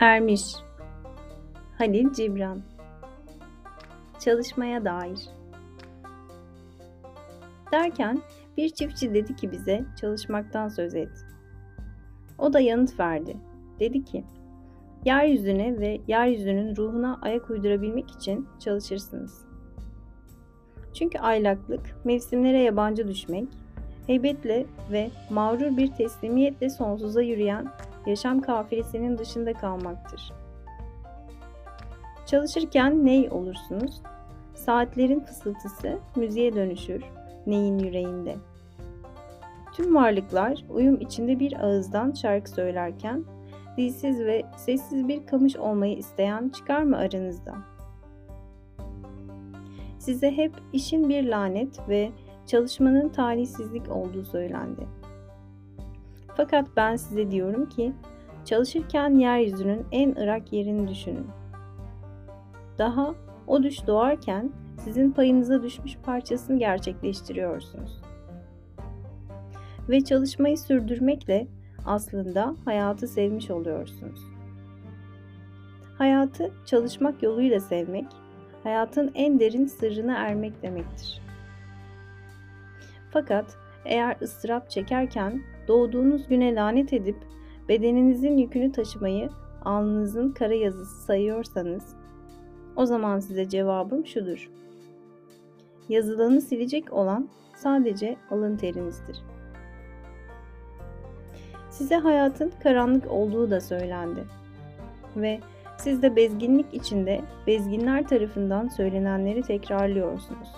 Ermiş Halil Cibran Çalışmaya dair Derken bir çiftçi dedi ki bize çalışmaktan söz et. O da yanıt verdi. Dedi ki, yeryüzüne ve yeryüzünün ruhuna ayak uydurabilmek için çalışırsınız. Çünkü aylaklık, mevsimlere yabancı düşmek, heybetle ve mağrur bir teslimiyetle sonsuza yürüyen yaşam kafilesinin dışında kalmaktır. Çalışırken ney olursunuz? Saatlerin fısıltısı müziğe dönüşür neyin yüreğinde. Tüm varlıklar uyum içinde bir ağızdan şarkı söylerken dilsiz ve sessiz bir kamış olmayı isteyen çıkar mı aranızda? Size hep işin bir lanet ve çalışmanın talihsizlik olduğu söylendi. Fakat ben size diyorum ki çalışırken yeryüzünün en ırak yerini düşünün. Daha o düş doğarken sizin payınıza düşmüş parçasını gerçekleştiriyorsunuz. Ve çalışmayı sürdürmekle aslında hayatı sevmiş oluyorsunuz. Hayatı çalışmak yoluyla sevmek, hayatın en derin sırrına ermek demektir. Fakat eğer ıstırap çekerken doğduğunuz güne lanet edip bedeninizin yükünü taşımayı alnınızın kara yazısı sayıyorsanız o zaman size cevabım şudur. Yazılanı silecek olan sadece alın terinizdir. Size hayatın karanlık olduğu da söylendi. Ve siz de bezginlik içinde bezginler tarafından söylenenleri tekrarlıyorsunuz.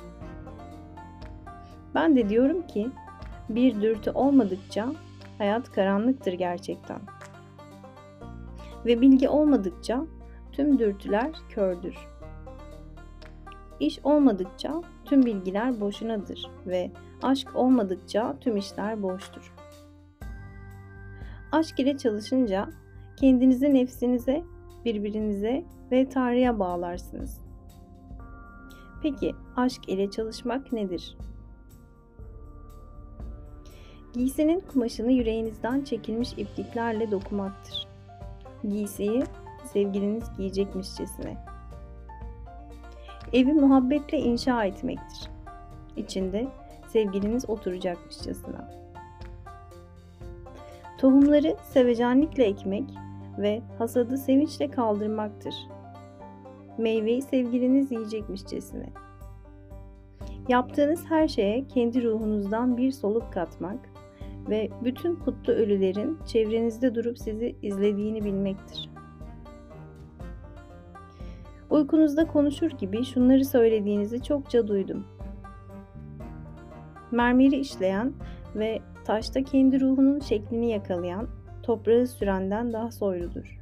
Ben de diyorum ki bir dürtü olmadıkça hayat karanlıktır gerçekten. Ve bilgi olmadıkça tüm dürtüler kördür. İş olmadıkça tüm bilgiler boşunadır ve aşk olmadıkça tüm işler boştur. Aşk ile çalışınca kendinizi nefsinize, birbirinize ve Tanrı'ya bağlarsınız. Peki aşk ile çalışmak nedir? Giysinin kumaşını yüreğinizden çekilmiş ipliklerle dokumaktır. Giysiyi sevgiliniz giyecekmişçesine. Evi muhabbetle inşa etmektir. İçinde sevgiliniz oturacakmışçasına. Tohumları sevecenlikle ekmek ve hasadı sevinçle kaldırmaktır. Meyveyi sevgiliniz yiyecekmişçesine. Yaptığınız her şeye kendi ruhunuzdan bir soluk katmak ve bütün kutlu ölülerin çevrenizde durup sizi izlediğini bilmektir. Uykunuzda konuşur gibi şunları söylediğinizi çokça duydum. Mermeri işleyen ve taşta kendi ruhunun şeklini yakalayan, toprağı sürenden daha soyludur.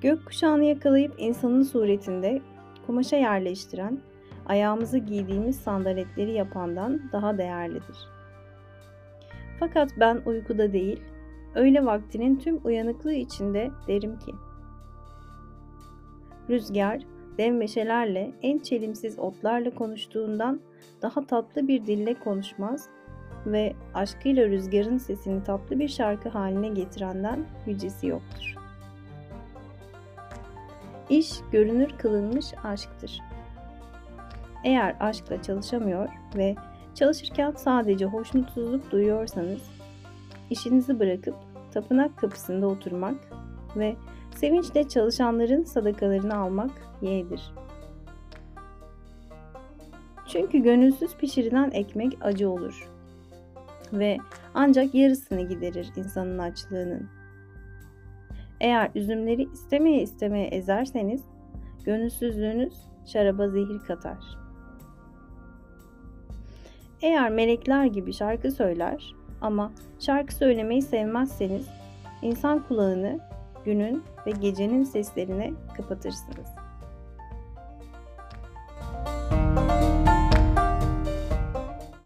Gök kuşağını yakalayıp insanın suretinde kumaşa yerleştiren, ayağımızı giydiğimiz sandaletleri yapandan daha değerlidir. Fakat ben uykuda değil, öyle vaktinin tüm uyanıklığı içinde derim ki, Rüzgar, dev meşelerle, en çelimsiz otlarla konuştuğundan daha tatlı bir dille konuşmaz ve aşkıyla rüzgarın sesini tatlı bir şarkı haline getirenden yücesi yoktur. İş görünür kılınmış aşktır. Eğer aşkla çalışamıyor ve çalışırken sadece hoşnutsuzluk duyuyorsanız, işinizi bırakıp tapınak kapısında oturmak ve Sevinçle çalışanların sadakalarını almak yeğdir. Çünkü gönülsüz pişirilen ekmek acı olur ve ancak yarısını giderir insanın açlığının. Eğer üzümleri istemeye istemeye ezerseniz gönülsüzlüğünüz şaraba zehir katar. Eğer melekler gibi şarkı söyler ama şarkı söylemeyi sevmezseniz insan kulağını günün ve gecenin seslerini kapatırsınız.